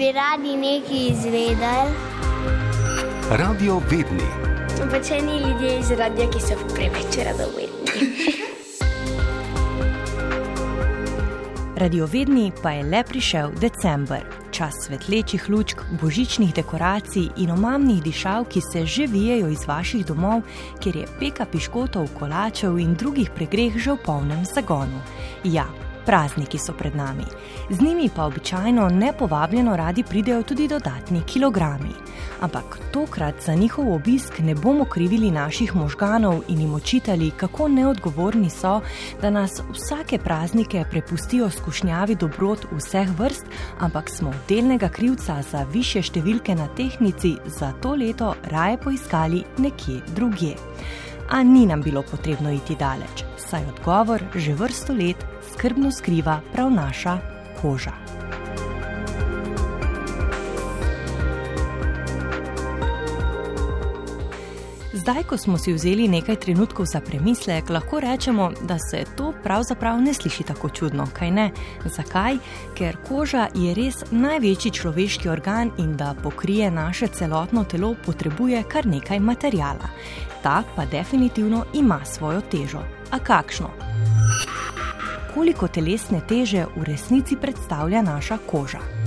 bi radi nekaj izvedeli. Radio Vedni. Običajni ljudje iz radia, ki so preveč radovedni. Radiovedni pa je le prišel december, čas svetlečih lučk, božičnih dekoracij in omamnih dišav, ki se že vijajo iz vaših domov, kjer je peka piškotov, kolačev in drugih pregreh že v polnem zagonu. Ja, prazniki so pred nami. Z njimi pa običajno nepovabljeno radi pridejo tudi dodatni kilogrami. Ampak tokrat za njihov obisk ne bomo krivili naših možganov in jim očitali, kako neodgovorni so, da nas vsake praznike prepustijo skušnjavi dobrot vseh vrst, ampak smo delnega krivca za više številke na tehnici za to leto raje poiskali nekje drugje. A ni nam bilo potrebno iti daleč, saj odgovor že vrsto let skrbno skriva prav naša koža. Zdaj, ko smo si vzeli nekaj trenutkov za premislek, lahko rečemo, da se to pravzaprav ne sliši tako čudno, kaj ne? Zakaj? Ker koža je res največji človeški organ in da pokrije naše celotno telo, potrebuje kar nekaj materijala. Ta pa definitivno ima svojo težo. A kakšno? Koliko telesne teže v resnici predstavlja naša koža?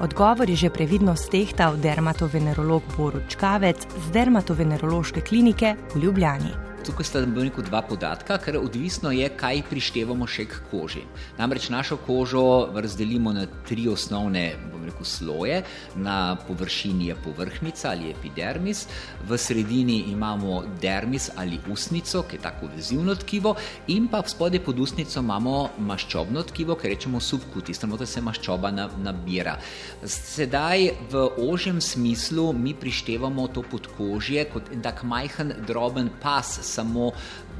Odgovor je že previdno stehtal dermatovenerolog Boruč Kavec z dermatovenerološke klinike v Ljubljani tukaj sta rekel, dva podatka, ker odvisno je, kaj prištevamo še k koži. Namreč našo kožo razdelimo na tri osnovne rekel, sloje. Na površini je površnica ali epidermis, v sredini imamo dermis ali usnico, ki je tako vezivno tkivo, in pa spodaj pod usnico imamo maščobno tkivo, ki rečemo subkutis, tam se maščoba nabira. Sedaj v ožjem smislu mi prištevamo to podkožje kot en tak majhen, droben pas samo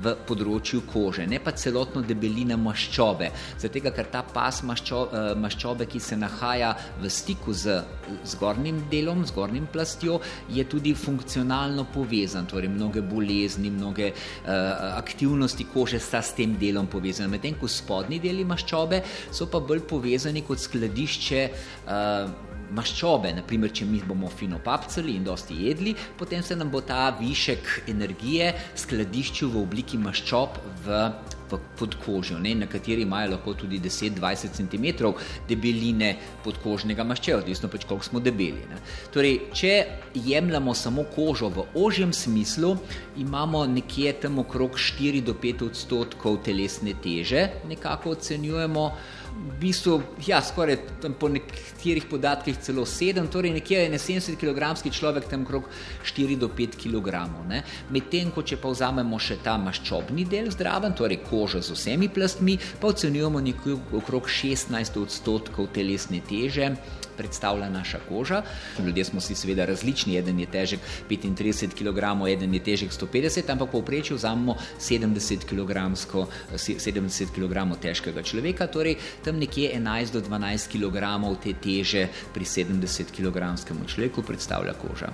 v področju kože, ne pa celotno debelino maščobe. Zato, ker ta pas maščobe, maščobe, ki se nahaja v stiku z zgornjim delom, zgornjim plastjo, je tudi funkcionalno povezan. Torej, mnoge bolezni, mnoge uh, aktivnosti kože sta s tem delom povezane. Medtem ko spodnji deli maščobe so pa bolj povezani kot skladišče. Uh, maščobe, naprimer, če mi bomo fino papcali in dosti jedli, potem se nam bo ta višek energije skladiščil v obliki maščob v, v podkožju, ne, na kateri imajo lahko tudi 10-20 cm debeline podkožnega maščeva, odvisno pač koliko smo debeli. Ne. Torej, če jemljamo samo kožo v ožjem smislu, imamo nekje tam okrog 4 do 5 odstotkov telesne teže, nekako ocenjujemo v bistvu, ja, skoraj po nekaterih podatkih celo 7, torej nekje je 70 kg človek tam okrog 4 do 5 kg. Medtem, ko če pa vzamemo še ta maščobni del zdraven, torej kožo z vsemi plastmi, pa ocenjujemo nekje okrog 16 odstotkov telesne teže predstavlja naša koža. Ljudje smo si seveda različni, eden je težek 35 kg, eden je težek 150, ampak povprečju vzamemo 70 kg, 70 kg težkega človeka, torej tam nekje 11 do 12 kg te teže pri 70 kg človeku predstavlja koža.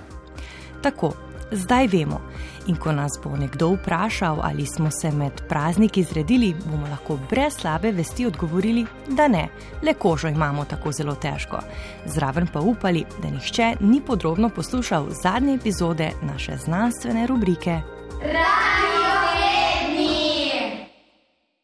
Tako, zdaj vemo. In ko nas bo nekdo vprašal, ali smo se med prazniki zredili, bomo lahko brez slabe vesti odgovorili, da ne, le kožo imamo tako zelo težko. Zraven pa upali, da nihče ni podrobno poslušal zadnje epizode naše znanstvene rubrike. Ra!